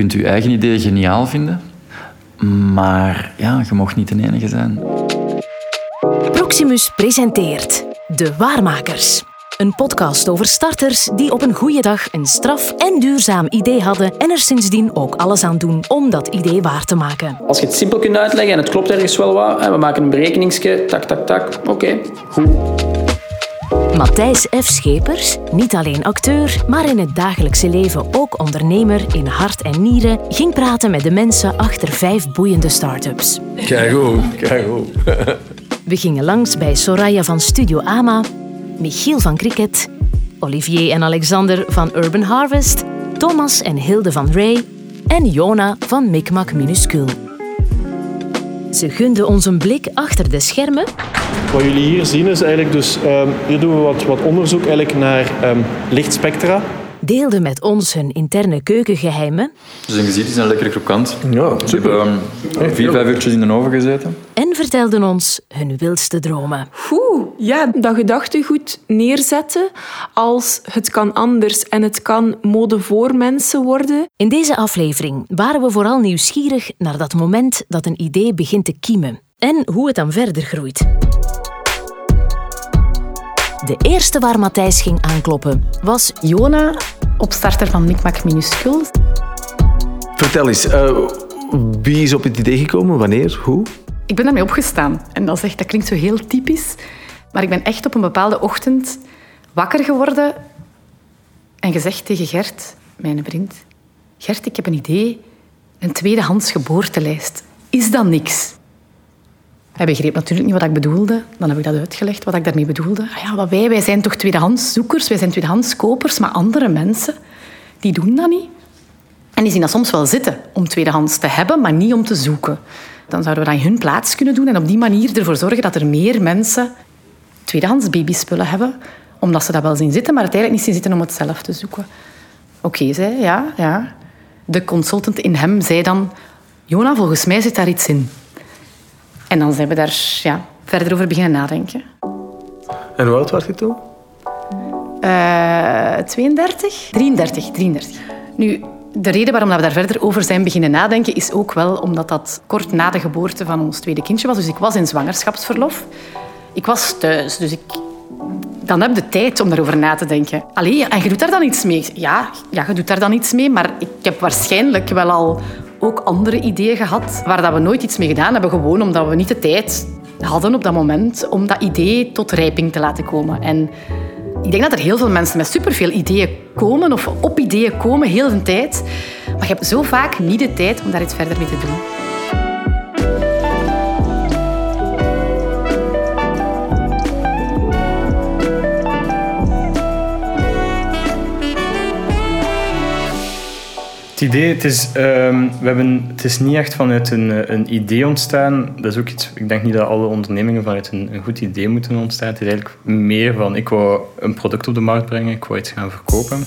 kunt je eigen idee geniaal vinden, maar ja, je mag niet de enige zijn. Proximus presenteert De Waarmakers. Een podcast over starters die op een goede dag een straf en duurzaam idee hadden en er sindsdien ook alles aan doen om dat idee waar te maken. Als je het simpel kunt uitleggen en het klopt ergens wel wat, en we maken een berekeningsje, tak, tak, tak, oké, goed. Matthijs F. Schepers, niet alleen acteur, maar in het dagelijkse leven ook ondernemer in hart en nieren, ging praten met de mensen achter vijf boeiende start-ups. Kijk goed, kijk goed. We gingen langs bij Soraya van Studio Ama, Michiel van Cricket, Olivier en Alexander van Urban Harvest, Thomas en Hilde van Ray en Jona van Micmac Minuscule. Ze gunden ons een blik achter de schermen Wat jullie hier zien is eigenlijk dus, ehm, hier doen we wat, wat onderzoek eigenlijk naar ehm, lichtspectra. Deelden met ons hun interne keukengeheimen Dus je ziet, het is een lekkere krokant. Ja, We hebben ehm, vier, vijf uurtjes in de oven gezeten. en vertelden ons hun wildste dromen. Oeh, ja, dat gedachtegoed neerzetten als het kan anders en het kan mode voor mensen worden. In deze aflevering waren we vooral nieuwsgierig naar dat moment dat een idee begint te kiemen en hoe het dan verder groeit. De eerste waar Matthijs ging aankloppen was Jona, opstarter van Micmac Minuscule. Vertel eens, eh, wie is op het idee gekomen? Wanneer? Hoe? Ik ben daarmee opgestaan. En dat, is echt, dat klinkt zo heel typisch. Maar ik ben echt op een bepaalde ochtend wakker geworden en gezegd tegen Gert, mijn vriend... Gert, ik heb een idee. Een tweedehands geboortelijst. Is dat niks? Hij begreep natuurlijk niet wat ik bedoelde. Dan heb ik dat uitgelegd, wat ik daarmee bedoelde. Ah ja, wat wij, wij zijn toch tweedehands zoekers, wij zijn tweedehands kopers, maar andere mensen, die doen dat niet. En die zien dat soms wel zitten om tweedehands te hebben, maar niet om te zoeken. Dan zouden we dat in hun plaats kunnen doen en op die manier ervoor zorgen dat er meer mensen tweedehands babyspullen hebben, omdat ze dat wel zien zitten, maar het eigenlijk niet zien zitten om het zelf te zoeken. Oké, zei ja, ja. De consultant in hem zei dan... Jona, volgens mij zit daar iets in. En dan zijn we daar ja, verder over beginnen nadenken. En hoe oud was je toen? Eh 32? 33, 33. Nu, de reden waarom we daar verder over zijn beginnen nadenken is ook wel omdat dat kort na de geboorte van ons tweede kindje was. Dus ik was in zwangerschapsverlof. Ik was thuis, dus ik... Dan heb je tijd om daarover na te denken. Allee, en je doet daar dan iets mee? Ja, ja, je doet daar dan iets mee, maar ik heb waarschijnlijk wel al ook andere ideeën gehad waar dat we nooit iets mee gedaan hebben, gewoon omdat we niet de tijd hadden op dat moment om dat idee tot rijping te laten komen. En ik denk dat er heel veel mensen met superveel ideeën komen of op ideeën komen heel de tijd. Maar je hebt zo vaak niet de tijd om daar iets verder mee te doen. Het idee, het is, ehm, we hebben, het is niet echt vanuit een, eh, een idee ontstaan. Dat is ook iets, ik denk niet dat alle ondernemingen vanuit een, een goed idee moeten ontstaan. Het is eigenlijk meer van, ik wou een product op de markt brengen, ik wou iets gaan verkopen.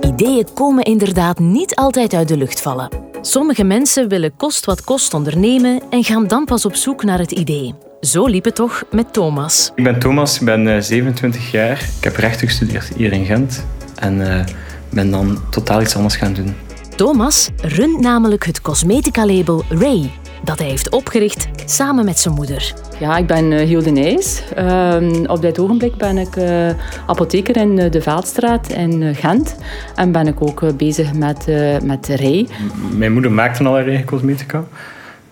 Ideeën komen inderdaad niet altijd uit de lucht vallen. Sommige mensen willen kost wat kost ondernemen en gaan dan pas op zoek naar het idee. Zo liep het toch met Thomas. Ik ben Thomas, ik ben eh, 27 jaar. Ik heb rechten gestudeerd hier in Gent. En eh, ben dan totaal iets anders gaan doen. Thomas runt namelijk het cosmetica-label Ray, dat hij heeft opgericht samen met zijn moeder. Ja, ik ben uh, Hilde Nijs. Ehm, op dit ogenblik ben ik eh, apotheker in eh, de Veldstraat in eh, Gent. En ben ik ook eh, bezig met, eh met Rij. Mijn moeder maakte al haar eigen cosmetica.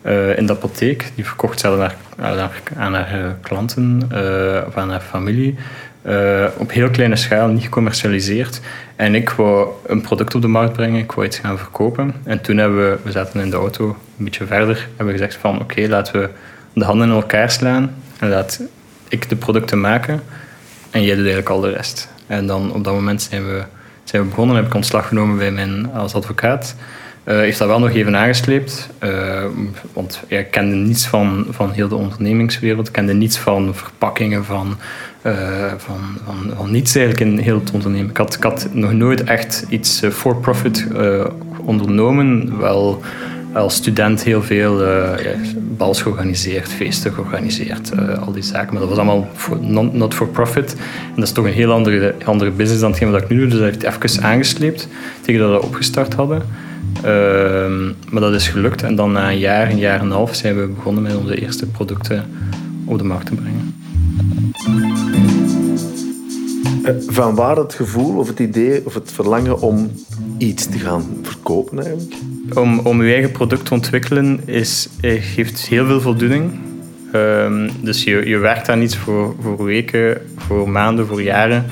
eh, in de apotheek. Die verkocht ze aan haar, aan haar, aan haar, eh, klanten eh, of aan haar familie. Eh, op heel kleine schaal, niet gecommercialiseerd. En ik wou een product op de markt brengen, ik wou iets gaan verkopen. En toen hebben we, we zaten in de auto een beetje verder, hebben we gezegd van oké, laten we de handen in elkaar slaan en laat ik de producten maken en jij doet eigenlijk al de rest. En dan op dat moment zijn we, zijn we begonnen, heb ik ontslag genomen bij mijn, als advocaat. Eh, heeft dat wel nog even aangesleept, eh, want ja, ik kende niets van, van heel de ondernemingswereld, kende niets van verpakkingen, van, eh, van, van, niets eigenlijk in heel het ondernemen. Ik had, nog nooit echt iets for-profit ondernomen, wel als student heel veel uh, bals georganiseerd, feesten georganiseerd, uh, al die zaken. Maar dat was allemaal not for profit. En dat is toch een heel andere, andere business dan hetgeen wat ik nu doe. Dus dat heeft even aangesleept tegen dat we dat opgestart hadden. Ehm, maar dat is gelukt. En dan na een jaar, een jaar en een half zijn we begonnen met onze eerste producten op de markt te brengen. Eh, van waar het gevoel of het idee of het verlangen om iets te gaan verkopen eigenlijk? Om, om je eigen product te ontwikkelen is, eh, geeft heel veel voldoening. Um, dus je, je werkt aan iets voor, voor weken, voor maanden, voor jaren.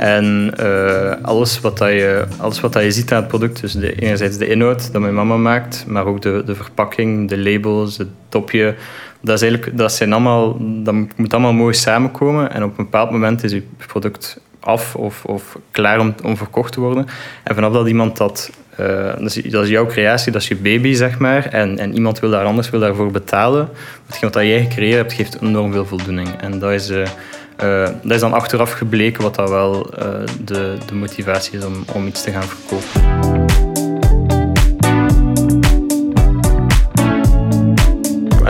En uh, alles, wat dat je, alles wat dat je ziet aan het product, dus de, enerzijds de inhoud dat mijn mama maakt, maar ook de, de verpakking, de labels, het topje, dat, is eigenlijk, dat, zijn allemaal, dat moet allemaal mooi samenkomen. En op een bepaald moment is je product af of, klaar om, om verkocht te worden. En vanaf dat iemand dat... Uh, dat, is, jouw creatie, dat is je baby, zeg maar. En, en iemand wil daar anders wil daarvoor betalen. Hetgeen wat jij gecreëerd hebt, geeft enorm veel voldoening. En dat is... Uh, uh, dat is dan achteraf gebleken wat dat wel de, de motivatie is om, om iets te gaan verkopen.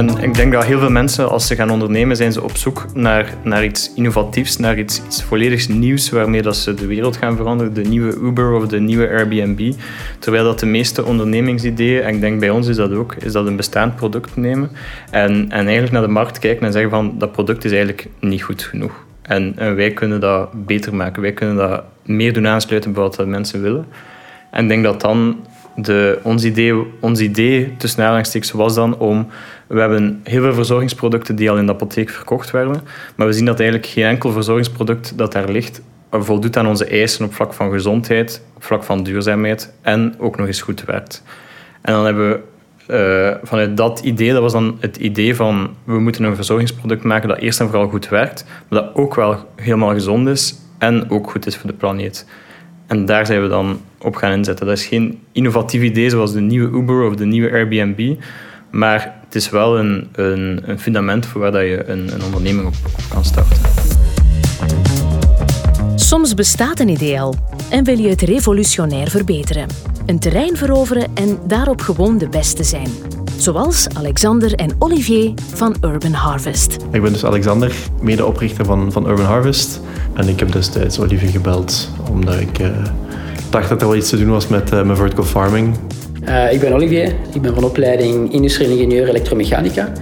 En ik denk dat heel veel mensen, als ze gaan ondernemen, zijn ze op zoek naar, naar iets innovatiefs, naar iets, iets volledig nieuws waarmee dat ze de wereld gaan veranderen. De nieuwe Uber of de nieuwe Airbnb. Terwijl dat de meeste ondernemingsideeën, en ik denk bij ons is dat ook, is dat een bestaand product nemen en, en eigenlijk naar de markt kijken en zeggen van dat product is eigenlijk niet goed genoeg. En, en wij kunnen dat beter maken. Wij kunnen dat meer doen aansluiten bij wat mensen willen. En ik denk dat dan de, ons, idee, ons idee tussen aanhalingstekens was dan om... We hebben heel veel verzorgingsproducten die al in de apotheek verkocht werden. Maar we zien dat eigenlijk geen enkel verzorgingsproduct dat daar ligt voldoet aan onze eisen op vlak van gezondheid, op vlak van duurzaamheid en ook nog eens goed werkt. En dan hebben we uh, vanuit dat idee, dat was dan het idee van we moeten een verzorgingsproduct maken dat eerst en vooral goed werkt, maar dat ook wel helemaal gezond is en ook goed is voor de planeet. En daar zijn we dan op gaan inzetten. Dat is geen innovatief idee zoals de nieuwe Uber of de nieuwe Airbnb, maar het is wel een, een, een fundament voor waar dat je een, een onderneming op, kan starten. Soms bestaat een idee al en wil je het revolutionair verbeteren. Een terrein veroveren en daarop gewoon de beste zijn. Zoals Alexander en Olivier van Urban Harvest. Ik ben dus Alexander, medeoprichter van, van Urban Harvest. En ik heb destijds Olivier gebeld omdat ik uh, dacht dat er wel iets te doen was met uh, mijn vertical farming. Uh, ik ben Olivier, ik ben van opleiding industrieel ingenieur elektromechanica.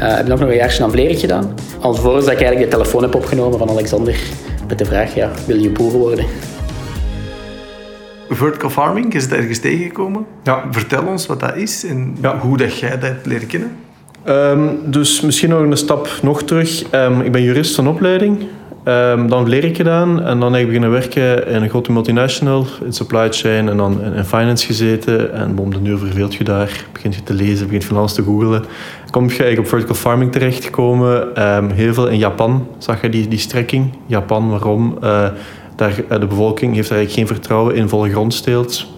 Uh, ik heb nog een jaartje aan Vlerik gedaan. Alvorens dat ik eigenlijk de telefoon heb opgenomen van Alexander met de vraag, ja, wil je boer worden? Vertical farming, is het ergens tegengekomen? Ja. Vertel ons wat dat is en hoe dat jij dat leren kennen. Um, dus misschien nog een stap nog terug. Um, ik ben jurist van opleiding. Um, dan leer ik gedaan en dan heb ik beginnen werken in een grote multinational, in supply chain en dan in finance gezeten. En om de uur verveelt je daar, begint je te lezen, begint van alles te googelen. Kom je eigenlijk op vertical farming terechtgekomen. Um, heel veel in Japan zag je die, die strekking. Japan, waarom? Uh, daar, uh, de bevolking heeft eigenlijk geen vertrouwen in volle grondsteelt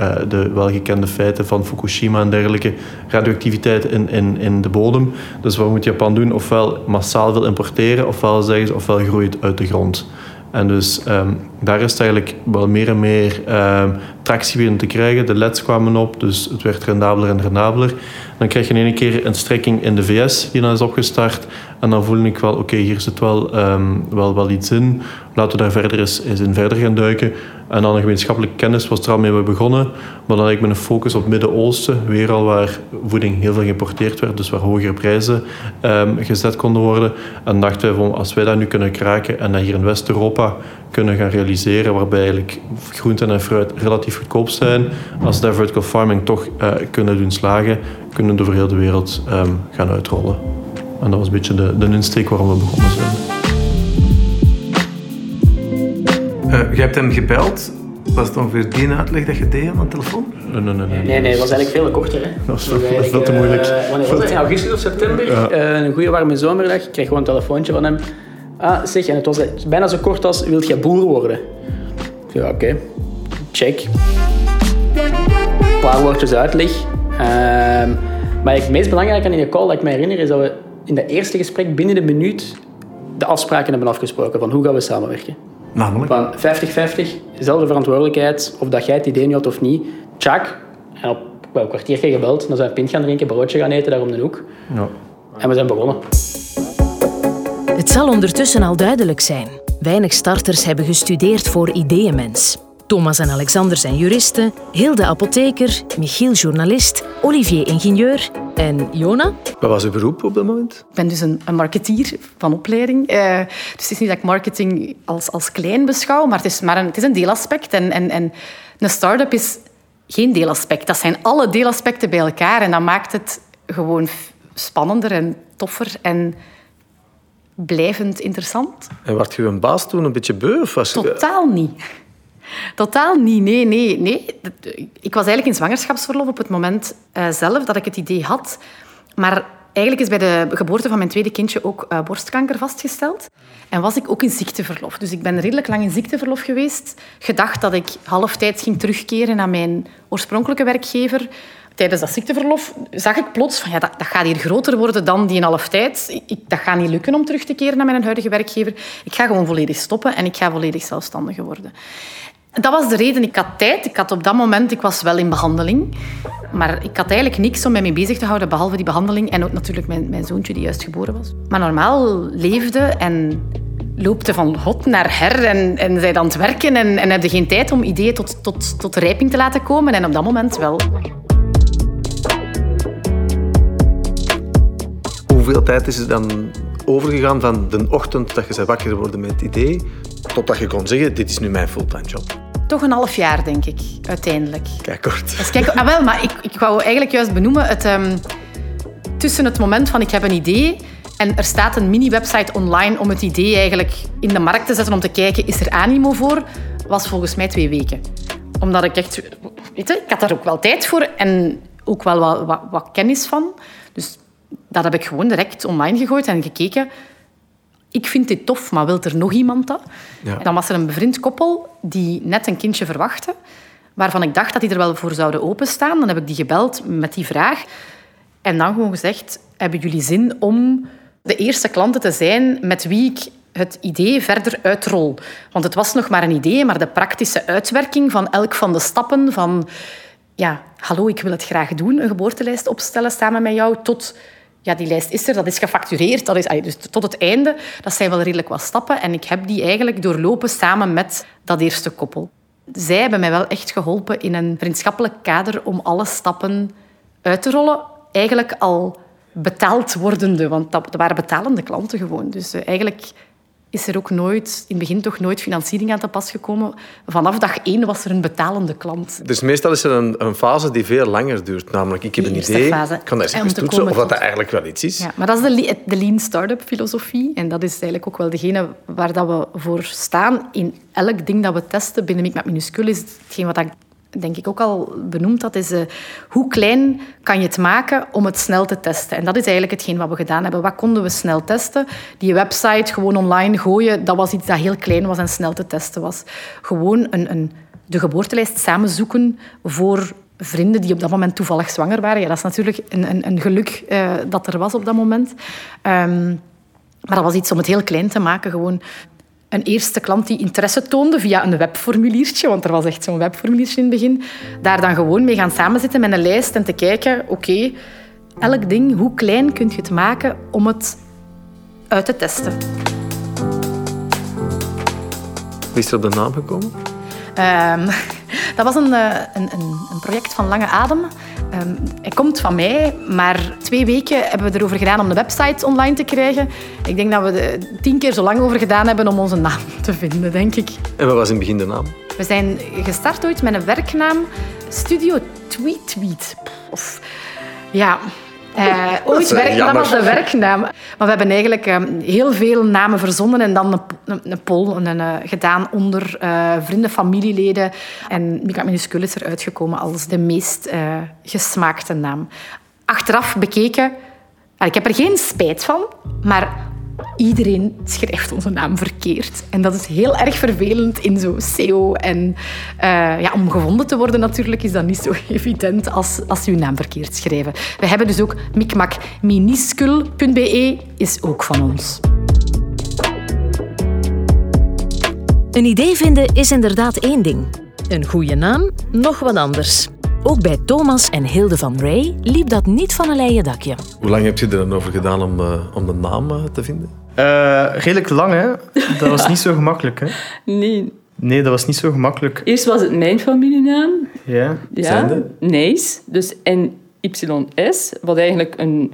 uh, de welgekende feiten van Fukushima en dergelijke, radioactiviteit in, in, in de bodem. Dus wat moet Japan doen? Ofwel massaal veel importeren, ofwel zeggen ze, ofwel groeit uit de grond. En dus um, daar is eigenlijk wel meer en meer um, tractie beginnen te krijgen. De LEDs kwamen op, dus het werd rendabeler en rendabeler. Dan krijg je in één keer een strekking in de VS die dan is opgestart. En dan voelde ik wel, oké, hier zit wel, um, wel, wel iets in. Laten we daar verder eens, eens in verder gaan duiken. En dan een gemeenschappelijke kennis was er al mee begonnen. Maar dan ik met een focus op Midden-Oosten, weer al waar voeding heel veel geïmporteerd werd, dus waar hogere prijzen um, gezet konden worden. En dachten we als wij dat nu kunnen kraken en dat hier in West-Europa kunnen gaan realiseren, waarbij eigenlijk groenten en fruit relatief goedkoop zijn, als daar vertical farming toch uh, kunnen doen slagen, kunnen we over heel de wereld um, gaan uitrollen. En dat was een beetje de, de insteek waarom we begonnen zijn. Uh, je hebt hem gebeld. Was het ongeveer die uitleg dat je deed aan de telefoon? Nee, nee, nee. Nee, nee, nee het was eigenlijk veel korter. Hè. Dat was veel, dat veel te moeilijk. Uh, wanneer was het? In augustus of september? Ja. Uh, een goede warme zomerdag. Ik kreeg gewoon een telefoontje van hem. Ah, zeg, en het was bijna zo kort als, wilt jij boer worden? Ja, oké. Okay. Check. Een paar woordjes uitleg. Uh, maar het meest belangrijke aan in de call dat ik me herinner, is dat we in dat eerste gesprek binnen de minuut de afspraken hebben afgesproken van hoe gaan we samenwerken. Namelijk? Van 50-50, dezelfde verantwoordelijkheid, of dat jij het idee niet had of niet. Tjak. En op wel een kwartiertje gebeld. Dan zijn we pint gaan drinken, broodje gaan eten daar om de hoek. Ja. En we zijn begonnen. Het zal ondertussen al duidelijk zijn. Weinig starters hebben gestudeerd voor ideeënmens. Thomas en Alexander zijn juristen, Hilde apotheker, Michiel journalist, Olivier ingenieur en Jona? Wat was uw beroep op dat moment? Ik ben dus een, een marketeer van opleiding. Eh, dus het is niet dat ik marketing als, als klein beschouw, maar het is, maar een, het is een deelaspect. En, en, en een start-up is geen deelaspect. Dat zijn alle deelaspecten bij elkaar. En dat maakt het gewoon spannender en toffer en blijvend interessant. En werd je een baas toen een beetje beu? Of was je- Totaal niet. Totaal niet, nee, nee, nee. Ik was eigenlijk in zwangerschapsverlof op het moment eh, zelf dat ik het idee had. Maar eigenlijk is bij de geboorte van mijn tweede kindje ook eh, borstkanker vastgesteld. En was ik ook in ziekteverlof. Dus ik ben redelijk lang in ziekteverlof geweest. Gedacht dat ik halftijd ging terugkeren naar mijn oorspronkelijke werkgever. Tijdens dat ziekteverlof zag ik plots van ja, dat, dat gaat hier groter worden dan die in halftijd. Ik, dat gaat niet lukken om terug te keren naar mijn huidige werkgever. Ik ga gewoon volledig stoppen en ik ga volledig zelfstandige worden. Dat was de reden. Ik had tijd. Ik had op dat moment, ik was wel in behandeling. Maar ik had eigenlijk niks om mij mee bezig te houden, behalve die behandeling. En ook natuurlijk mijn, mijn zoontje, die juist geboren was. Maar normaal leefde en loopte van hot naar her en, en zij aan het werken. En, en heb je geen tijd om ideeën tot, tot, tot rijping te laten komen. En op dat moment wel. Hoeveel tijd is er dan overgegaan van de ochtend dat je bent wakker geworden met het idee, totdat je kon zeggen, dit is nu mijn fulltime job? Toch een half jaar, denk ik, uiteindelijk. Kijk kort. Dus kijk, ah, wel, maar ik, ik wou eigenlijk juist benoemen... Het, ehm, tussen het moment van ik heb een idee en er staat een mini-website online om het idee eigenlijk in de markt te zetten om te kijken, is er animo voor, was volgens mij twee weken. Omdat ik echt... Weet je, ik had daar ook wel tijd voor en ook wel wat, wat, wat kennis van. Dus dat heb ik gewoon direct online gegooid en gekeken. Ik vind dit tof, maar wil er nog iemand dat? Ja. En dan was er een bevriend koppel die net een kindje verwachtte, waarvan ik dacht dat die er wel voor zouden openstaan. Dan heb ik die gebeld met die vraag. En dan gewoon gezegd, hebben jullie zin om de eerste klanten te zijn met wie ik het idee verder uitrol? Want het was nog maar een idee, maar de praktische uitwerking van elk van de stappen van... Ja, hallo, ik wil het graag doen, een geboortelijst opstellen samen met jou, tot... Ja, die lijst is er, dat is gefactureerd, dat is, dus tot het einde. Dat zijn wel redelijk wat stappen. En ik heb die eigenlijk doorlopen samen met dat eerste koppel. Zij hebben mij wel echt geholpen in een vriendschappelijk kader om alle stappen uit te rollen. Eigenlijk al betaald wordende, want dat, dat waren betalende klanten gewoon. Dus eh, eigenlijk is er ook nooit, in het begin toch nooit financiering aan te pas gekomen. Vanaf dag één was er een betalende klant. Dus meestal is er een, een fase die veel langer duurt. Namelijk, ik heb Die een idee, fase. ik kan daar eens toetsen of dat, eigenlijk wel iets is. Ja, maar dat is de, de lean startup filosofie. En dat is eigenlijk ook wel degene waar dat we voor staan. In elk ding dat we testen binnen Micmac Minuscule is hetgeen wat ik denk ik ook al benoemd had, is eh, hoe klein kan je het maken om het snel te testen. En dat is eigenlijk hetgeen wat we gedaan hebben. Wat konden we snel testen? Die website gewoon online gooien, dat was iets dat heel klein was en snel te testen was. Gewoon een, een, de geboortelijst samenzoeken voor vrienden die op dat moment toevallig zwanger waren. Ja, dat is natuurlijk een, een, een geluk eh, dat er was op dat moment. Ehm, maar dat was iets om het heel klein te maken. Gewoon een eerste klant die interesse toonde via een webformuliertje, want er was echt zo'n webformuliertje in het begin. Daar dan gewoon mee gaan samenzitten met een lijst en te kijken, oké, elk ding, hoe klein kun je het maken om het uit te testen. Wie is er op de naam gekomen? Ehm, dat was eh, een, een, een project van Lange Adem. Ehm, hij komt van mij, maar twee weken hebben we erover gedaan om de website online te krijgen. Ik denk dat we er tien keer zo lang over gedaan hebben om onze naam te vinden, denk ik. En wat was in het begin de naam? We zijn gestart ooit met een werknaam Studio Tweet Tweet. Of ja, eh, ooit eh, werk, dat was de werknaam. Maar we hebben eigenlijk eh, heel veel namen verzonnen en dan een, een, een poll een, eh, gedaan onder vrienden, familieleden. En Mika Minuscule is eruit gekomen als de meest gesmaakte naam. Achteraf bekeken, ik heb er geen spijt van, maar iedereen schrijft onze naam verkeerd. En dat is heel erg vervelend in zo SEO. En eh, ja, om gevonden te worden natuurlijk is dat niet zo evident als, als je naam verkeerd schrijven. We hebben dus ook micmacminuscule.be is ook van ons. Een idee vinden is inderdaad één ding. Een goede naam, nog wat anders. Ook bij Thomas en Hilde van Ray liep dat niet van een leien dakje. Hoe lang heb je er dan over gedaan om, uh, om de naam uh, te vinden? Uh, redelijk lang, hè. Dat was niet zo gemakkelijk, hè. Nee. Nee, dat was niet zo gemakkelijk. Eerst was het mijn familienaam. Ja. Ja, Nijs. Dus N-Y-S, wat eigenlijk een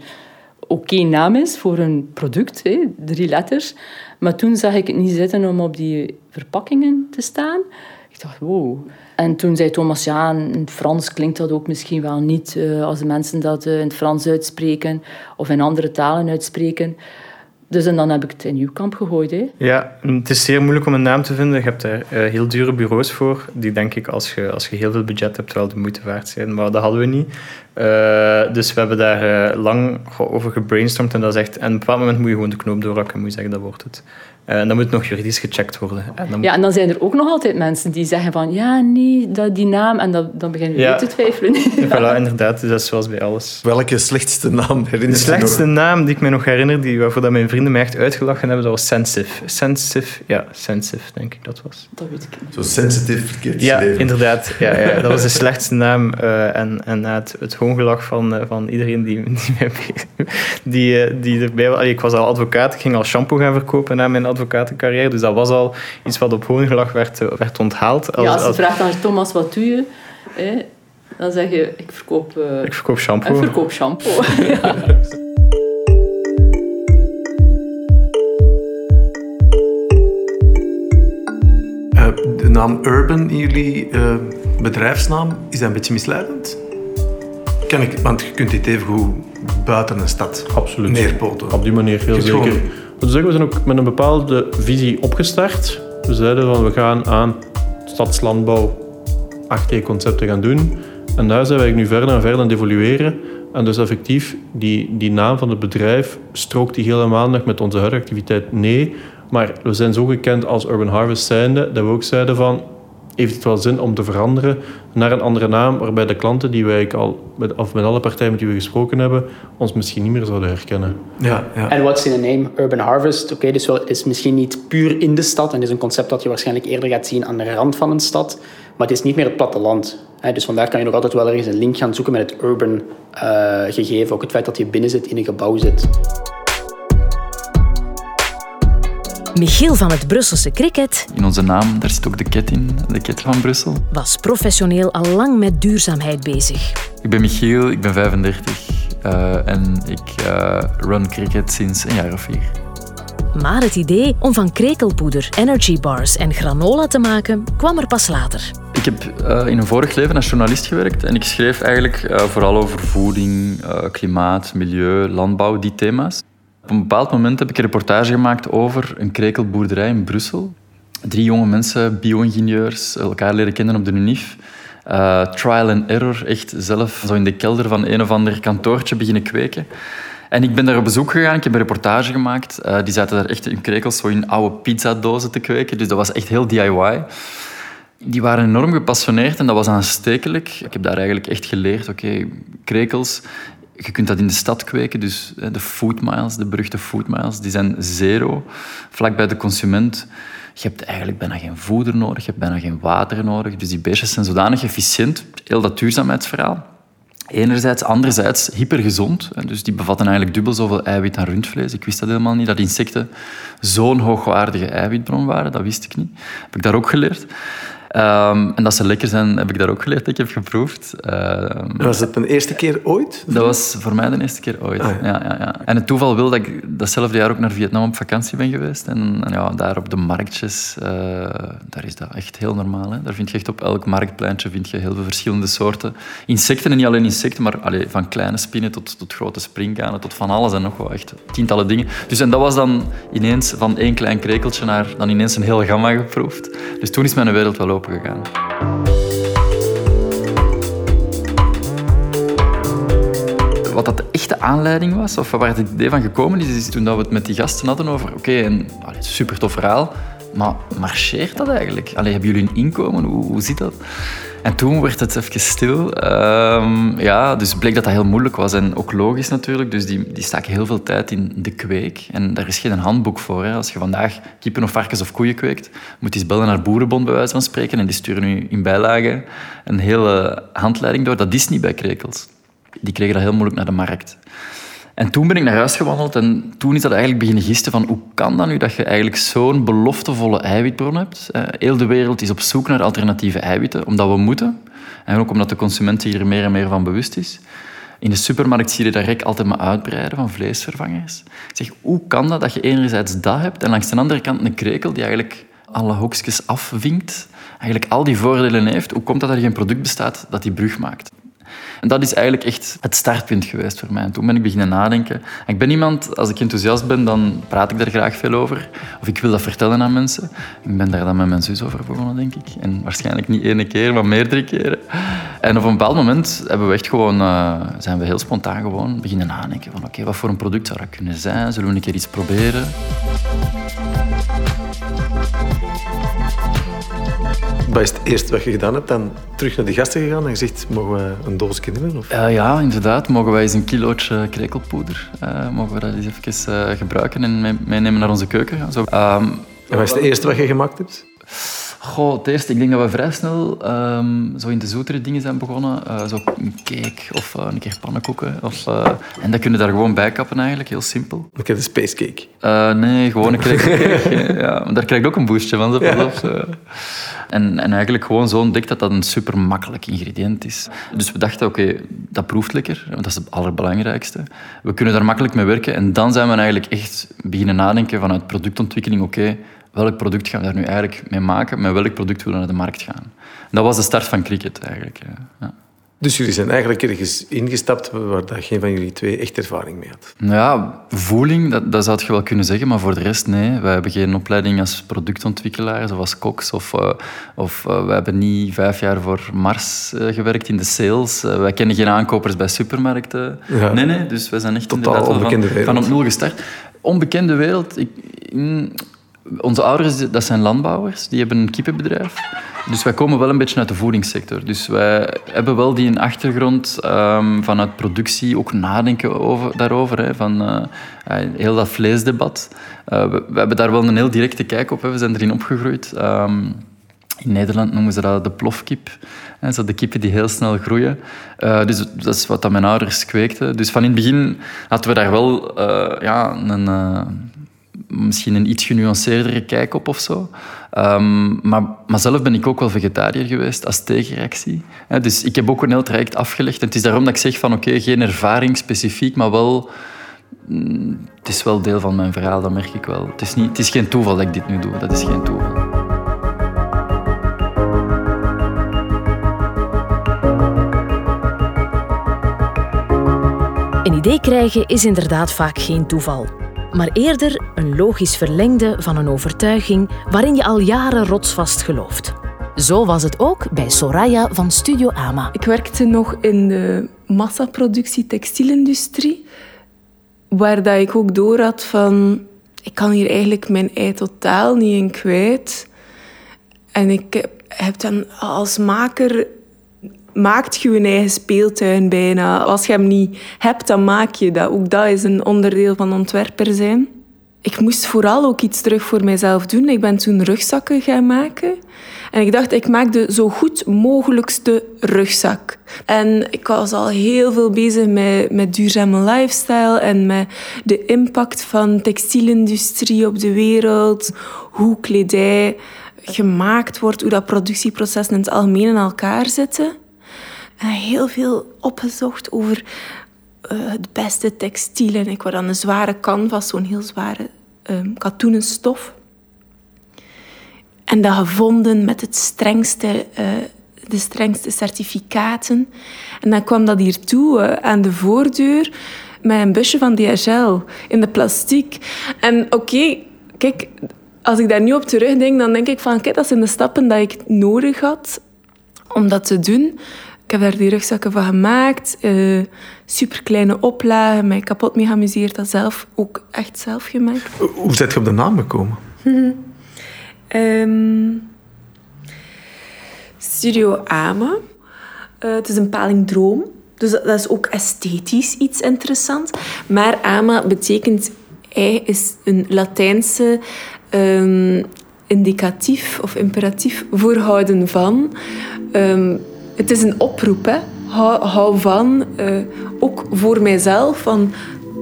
oké naam is voor een product, hè, drie letters. Maar toen zag ik het niet zitten om op die verpakkingen te staan. Ik dacht, wow. En toen zei Thomas, ja, in het Frans klinkt dat ook misschien wel niet uh, als de mensen dat uh, in het Frans uitspreken of in andere talen uitspreken. Dus en dan heb ik het in uw kamp gegooid. Hè. Ja, het is zeer moeilijk om een naam te vinden. Je hebt daar uh, heel dure bureaus voor, die denk ik als je, als je heel veel budget hebt wel de moeite waard zijn. Maar dat hadden we niet. Uh, dus we hebben daar uh, lang over gebrainstormd en dat is echt... En op een bepaald moment moet je gewoon de knoop doorhakken en moet je zeggen, dat wordt het. Uh, en dan moet het nog juridisch gecheckt worden. En dan... Ja, en dan zijn er ook nog altijd mensen die zeggen van... Ja, nee, dat, die naam... En dat, dan beginnen we ja. te twijfelen. voilà, inderdaad. Dus dat is zoals bij alles. Welke slechtste naam herinner je De slechtste naam die ik me nog herinner, die, waarvoor dat mijn vrienden mij echt uitgelachen hebben, dat was Sensitive. Sensitive, ja, Sensitive, denk ik dat was. Dat weet ik niet. Zo sensitief verkeerd Ja, inderdaad. Ja, ja, dat was de slechtste naam. Uh, en en het, het hoongelach van, uh, van iedereen die, die, die, uh, die erbij was. Allee, ik was al advocaat, ik ging al shampoo gaan verkopen na mijn advocatencarrière. Dus dat was al iets wat op hoongelach werd, werd onthaald. Als, ja, als je als... vraagt aan Thomas, wat doe je? Hè? Dan zeg je, ik verkoop... ik verkoop shampoo. Ik verkoop shampoo, ja. de naam Urban in jullie uh, bedrijfsnaam, is dat een beetje misleidend? Kan ik, want je kunt dit even goed buiten een stad Absoluut. neerpoten. Op die manier, heel zeker. Gewoon... We zijn ook met een bepaalde visie opgestart. We zeiden van we gaan aan stadslandbouw 8T-concepten gaan doen. En daar zijn wij nu verder en verder aan het evolueren. En dus effectief, die, die naam van het bedrijf strookt die helemaal nog met onze huidige activiteit? Nee. Maar we zijn zo gekend als Urban Harvest zijnde, dat we ook zeiden van... Heeft het wel zin om te veranderen naar een andere naam, waarbij de klanten die wij al, met, of met alle partijen met die we gesproken hebben, ons misschien niet meer zouden herkennen. Ja, ja. En what's in the name? Urban Harvest. Oké, okay, dus wel, het is misschien niet puur in de stad en het is een concept dat je waarschijnlijk eerder gaat zien aan de rand van een stad, maar het is niet meer het platteland. Dus vandaar kan je nog altijd wel ergens een link gaan zoeken met het urban uh, gegeven. Ook het feit dat je binnen zit, in een gebouw zit. Michiel van het Brusselse cricket... In onze naam, daar zit ook de ket in, de ket van Brussel. ...was professioneel al lang met duurzaamheid bezig. Ik ben Michiel, ik ben 35 uh, en ik uh, run cricket sinds een jaar of vier. Maar het idee om van krekelpoeder, energy bars en granola te maken kwam er pas later. Ik heb uh, in een vorig leven als journalist gewerkt en ik schreef eigenlijk uh, vooral over voeding, uh, klimaat, milieu, landbouw, die thema's. Op een bepaald moment heb ik een reportage gemaakt over een krekelboerderij in Brussel. Drie jonge mensen, bio-ingenieurs, elkaar leren kennen op de UNIF. Uh, trial and error, echt zelf zo in de kelder van een of ander kantoortje beginnen kweken. En ik ben daar op bezoek gegaan, ik heb een reportage gemaakt. Uh, die zaten daar echt in krekels, zo in oude pizzadozen te kweken. Dus dat was echt heel DIY. Die waren enorm gepassioneerd en dat was aanstekelijk. Ik heb daar eigenlijk echt geleerd, oké, krekels, je kunt dat in de stad kweken, dus de food miles, de beruchte food miles, die zijn zero, vlak bij de consument. Je hebt eigenlijk bijna geen voeder nodig, je hebt bijna geen water nodig. Dus die beestjes zijn zodanig efficiënt, heel dat duurzaamheidsverhaal. Enerzijds, anderzijds hypergezond. Dus die bevatten eigenlijk dubbel zoveel eiwit aan rundvlees. Ik wist dat helemaal niet, dat insecten zo'n hoogwaardige eiwitbron waren. Dat wist ik niet. Heb ik daar ook geleerd. Um, en dat ze lekker zijn, heb ik daar ook geleerd. Ik heb geproefd. Um, was dat de eerste keer ooit? Dat was voor mij de eerste keer ooit. Ah, ja. Ja, ja, ja. En het toeval wil dat ik datzelfde jaar ook naar Vietnam op vakantie ben geweest. En, en ja, daar op de marktjes, uh, daar is dat echt heel normaal. Hè. Daar vind je echt op elk marktpleintje vind je heel veel verschillende soorten insecten. En niet alleen insecten, maar allee, van kleine spinnen tot, tot grote springkanen, tot van alles en nog wel echt tientallen dingen. Dus en dat was dan ineens van één klein krekeltje naar dan ineens een heel gamma geproefd. Dus toen is mijn wereld wel open Wat dat de echte aanleiding was, of waar het idee van gekomen is, is toen we het met die gasten hadden over... Oké, een super tof verhaal, maar marcheert dat eigenlijk? Allee, hebben jullie een inkomen? Hoe, hoe zit dat? En toen werd het even stil. Ehm, ja, dus bleek dat dat heel moeilijk was. En ook logisch natuurlijk. Dus die, die staken heel veel tijd in de kweek. En daar is geen handboek voor. Hè. Als je vandaag kippen of varkens of koeien kweekt, moet je eens bellen naar Boerenbond, bij wijze van spreken. En die sturen nu in bijlage een hele handleiding door. Dat is niet bij krekels. Die kregen dat heel moeilijk naar de markt. En toen ben ik naar huis gewandeld en toen is dat eigenlijk beginnen gisten van hoe kan dat nu dat je eigenlijk zo'n beloftevolle eiwitbron hebt. Heel de wereld is op zoek naar alternatieve eiwitten, omdat we moeten. En ook omdat de consument hier meer en meer van bewust is. In de supermarkt zie je dat rek altijd maar uitbreiden van vleesvervangers. Zeg, hoe kan dat dat je enerzijds dat hebt en langs de andere kant een krekel die eigenlijk alle hokjes afvinkt, eigenlijk al die voordelen heeft. Hoe komt dat er geen product bestaat dat die brug maakt? En dat is eigenlijk echt het startpunt geweest voor mij. En toen ben ik beginnen nadenken. ik ben iemand, als ik enthousiast ben, dan praat ik daar graag veel over. Of ik wil dat vertellen aan mensen. Ik ben daar dan met mijn zus over begonnen, denk ik. En waarschijnlijk niet één keer, maar meerdere keren. En op een bepaald moment hebben we echt gewoon, uh, zijn we heel spontaan gewoon beginnen nadenken. Van oké, wat voor een product zou dat kunnen zijn? Zullen we een keer iets proberen? Wat is het eerste wat je gedaan hebt? Dan terug naar de gasten gegaan en gezegd, mogen we een doosje nemen? Of? Uh, ja, inderdaad. Mogen wij eens een kilootje krekelpoeder, uh, mogen we dat eens even uh, gebruiken en meenemen naar onze keuken? Zo, um, en wat is het eerste wat je gemaakt hebt? Goh, het eerste, ik denk dat we vrij snel um, zo in de zoetere dingen zijn begonnen. Uh, zo een cake of uh, een keer pannenkoeken. Of, uh, en dat kunnen daar gewoon bij kappen eigenlijk, heel simpel. Ik heb een space cake. nee, gewoon een cake. ja, maar daar krijg je ook een boostje van. Zo, ja. En, en eigenlijk gewoon zo ontdekt dat dat een super makkelijk ingrediënt is. Dus we dachten, oké, dat proeft lekker. Dat is het allerbelangrijkste. We kunnen daar makkelijk mee werken. En dan zijn we eigenlijk echt beginnen nadenken vanuit productontwikkeling. Oké, welk product gaan we daar nu eigenlijk mee maken? Met welk product willen we naar de markt gaan? Dat was de start van cricket eigenlijk. Ja. Dus jullie zijn eigenlijk ergens ingestapt waar dat geen van jullie twee echt ervaring mee had? Ja, voeling, dat, dat zou je wel kunnen zeggen, maar voor de rest nee. Wij hebben geen opleiding als productontwikkelaar, zoals Cox. Of, uh, of uh, wij hebben niet vijf jaar voor Mars uh, gewerkt in de sales. wij kennen geen aankopers bij supermarkten. Ja. Nee, nee, dus wij zijn echt Totaal inderdaad van, van op nul gestart. Onbekende wereld... Ik, in, onze ouders dat zijn landbouwers, die hebben een kippenbedrijf. Dus wij komen wel een beetje uit de voedingssector. Dus wij hebben wel die een achtergrond um, vanuit productie, ook nadenken over, daarover. Hè, van uh, heel dat vleesdebat. Uh, we, hebben daar wel een heel directe kijk op. Hè. We zijn erin opgegroeid. Um, in Nederland noemen ze dat de plofkip. Hè, zo de kippen die heel snel groeien. Dus dat is wat dat mijn ouders kweekten. Dus van in het begin hadden we daar wel ja, een misschien een iets genuanceerdere kijk op of zo. Um, maar, maar zelf ben ik ook wel vegetariër geweest als tegenreactie. dus ik heb ook een heel traject afgelegd. Het is daarom dat ik zeg van oké, geen ervaring specifiek, maar wel... Mm, het is wel deel van mijn verhaal, dat merk ik wel. Het is, niet, het is geen toeval dat ik dit nu doe. Dat is geen toeval. Een idee krijgen is inderdaad vaak geen toeval maar eerder een logisch verlengde van een overtuiging waarin je al jaren rotsvast gelooft. Zo was het ook bij Soraya van Studio Ama. Ik werkte nog in de massaproductie textielindustrie, waar dat ik ook door had van ik kan hier eigenlijk mijn ei totaal niet in kwijt. En ik heb dan als maker maakt je je eigen speeltuin bijna. Als je hem niet hebt, dan maak je dat. Ook dat is een onderdeel van ontwerper zijn. Ik moest vooral ook iets terug voor mijzelf doen. Ik ben toen rugzakken gaan maken. En ik dacht, ik maak de zo goed mogelijkste rugzak. En ik was al heel veel bezig met, met duurzame lifestyle en met de impact van textielindustrie op de wereld. Hoe kledij gemaakt wordt, hoe dat productieproces in het algemeen in elkaar zitten. Heel veel opgezocht over het beste textiel. En ik was aan een zware canvas, zo'n heel zware um, katoenen stof. En dat gevonden met het strengste, uh, de strengste certificaten. En dan kwam dat hier toe uh, aan de voordeur met een busje van DHL in de plastiek. En oké, kijk, als ik daar nu op terugdenk, dan denk ik van, kijk, dat zijn de stappen die ik nodig had om dat te doen. Ik heb daar die rugzakken van gemaakt. Uh, Super kleine oplagen, mij kapot mee geamuseerd. Dat zelf ook echt zelf gemaakt. Hoe zit je op de naam gekomen? um, Studio Ama. Uh, het is een palindroom. Dus dat, is ook esthetisch iets interessants. Maar ama betekent, hij is een Latijnse um, indicatief of imperatief voorhouden van. Um, het is een oproep, hè. Hou, hou van, uh, ook voor mijzelf, van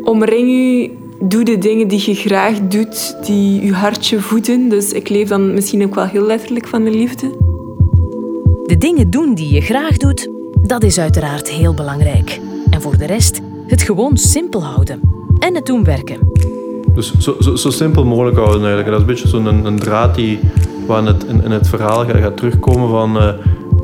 omring u, doe de dingen die je graag doet, die je hartje voeden. Dus ik leef dan misschien ook wel heel letterlijk van de liefde. De dingen doen die je graag doet, dat is uiteraard heel belangrijk. En voor de rest, het gewoon simpel houden. En het doen werken. Dus zo, zo, zo simpel mogelijk houden eigenlijk. Dat is een beetje zo'n een, een, draad die waar het, in, in het verhaal gaat, gaat terugkomen van... Uh,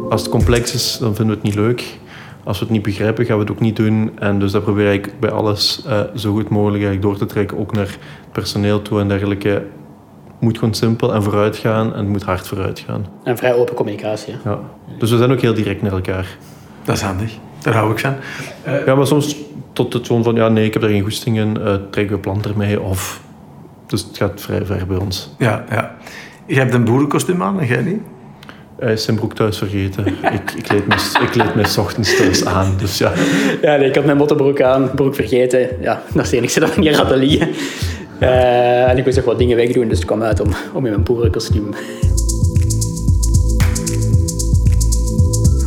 als het complex is, dan vinden we het niet leuk. Als we het niet begrijpen, gaan we het ook niet doen. En dus dat probeer ik bij alles uh, zo goed mogelijk eigenlijk door te trekken. Ook naar personeel toe en dergelijke. Het moet gewoon simpel en vooruit gaan en het moet hard vooruit gaan. En vrij open communicatie. Ja. Dus we zijn ook heel direct naar elkaar. Dat is handig. Daar hou ik van. Uh, ja, maar soms tot het zo'n van, ja nee, ik heb er geen goesting in, uh, trek we plant ermee. Of, dus het gaat vrij ver bij ons. Ja, ja. Je hebt een boerenkostuum aan en jij niet? Hij is zijn broek thuis vergeten. ik, ik, leed me, ik leed me ochtends thuis aan, dus ja. Ja, nee, ik had mijn mottenbroek aan, broek vergeten. Ja, dat is het enige dat ik niet had liggen. Uh, en ik moest nog wat dingen wegdoen, dus ik kwam uit om, om in mijn boerenkostuum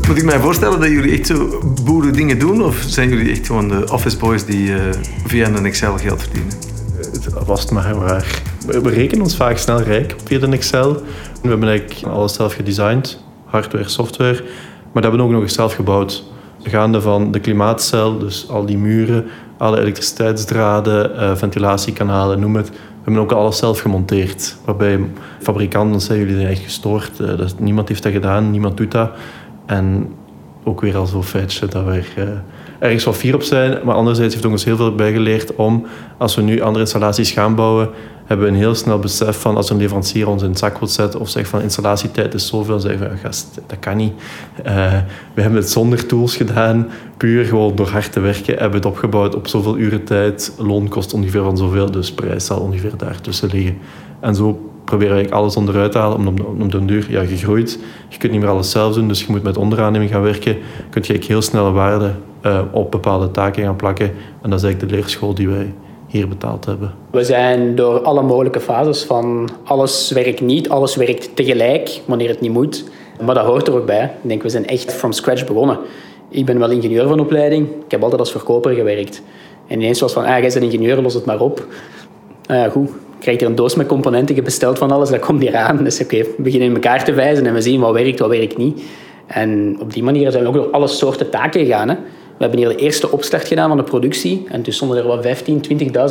Moet ik mij voorstellen dat jullie echt zo boeren dingen doen? Of zijn jullie echt gewoon de office boys die uh, via een Excel geld verdienen? Het was het maar waar. We rekenen ons vaak snel rijk via een Excel. We hebben eigenlijk alles zelf gedesigned. Hardware, software. Maar dat hebben we ook nog eens zelf gebouwd. Gaande van de klimaatcel, dus al die muren, alle elektriciteitsdraden, uh, ventilatiekanalen, noem het. We hebben ook alles zelf gemonteerd. Waarbij fabrikanten zeggen, jullie zijn echt gestoord. Uh, dat, niemand heeft dat gedaan, niemand doet dat. En ook weer al zo'n feitje dat we er, uh, ergens wel fier op zijn. Maar anderzijds heeft het ons heel veel bijgeleerd om, als we nu andere installaties gaan bouwen, hebben we een heel snel besef van als een leverancier ons in het zak wil zetten of zegt van installatietijd is zoveel, dan zeggen we, gast, dat kan niet. Uh, we hebben het zonder tools gedaan, puur gewoon door hard te werken, hebben we het opgebouwd op zoveel uren tijd. Loon kost ongeveer van zoveel, dus prijs zal ongeveer daartussen liggen. En zo proberen ik alles onderuit te halen. Om, om, om de duur, ja, je groeit. Je kunt niet meer alles zelf doen, dus je moet met onderaanneming gaan werken. Kun je heel snelle waarde uh, op bepaalde taken gaan plakken. En dat is eigenlijk de leerschool die wij hier betaald hebben. We zijn door alle mogelijke fases van alles werkt niet, alles werkt tegelijk wanneer het niet moet. Maar dat hoort er ook bij. Ik denk, we zijn echt from scratch begonnen. Ik ben wel ingenieur van opleiding. Ik heb altijd als verkoper gewerkt. En ineens was van, ah, jij bent ingenieur, los het maar op. Nou ja, goed, krijg je een doos met componenten, je bestelt van alles, dat komt hier aan. Dus oké, we beginnen in elkaar te wijzen en we zien wat werkt, wat werkt niet. En op die manier zijn we ook door alle soorten taken gegaan. Hè. We hebben hier de eerste opstart gedaan van de productie. En toen stonden er wat 15,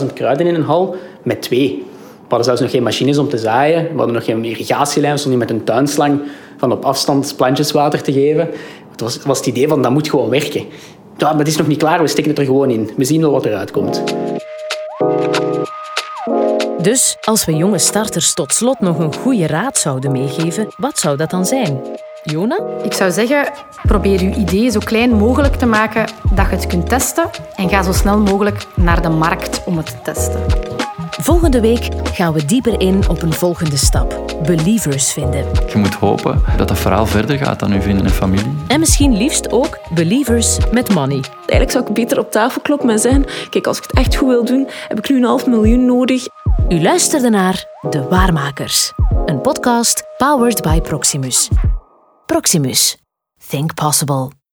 20.000 kruiden in een hal met twee. We hadden zelfs nog geen machines om te zaaien. We hadden nog geen irrigatielijn. We stonden met een tuinslang van op afstand plantjes water te geven. Het was, was het idee van, dat moet gewoon werken. Ja, maar het is nog niet klaar, we steken het er gewoon in. We zien wel wat eruit komt. Dus als we jonge starters tot slot nog een goede raad zouden meegeven, wat zou dat dan zijn? Jona? Ik zou zeggen, probeer je idee zo klein mogelijk te maken dat je het kunt testen en ga zo snel mogelijk naar de markt om het te testen. Volgende week gaan we dieper in op een volgende stap. Believers vinden. Je moet hopen dat dat verhaal verder gaat dan uw vrienden en familie. En misschien liefst ook believers met money. Eigenlijk zou ik beter op tafel kloppen en zeggen... Kijk, als ik het echt goed wil doen, heb ik nu een half miljoen nodig. U luisterde naar De Waarmakers. Een podcast powered by Proximus. Proximus. Think possible.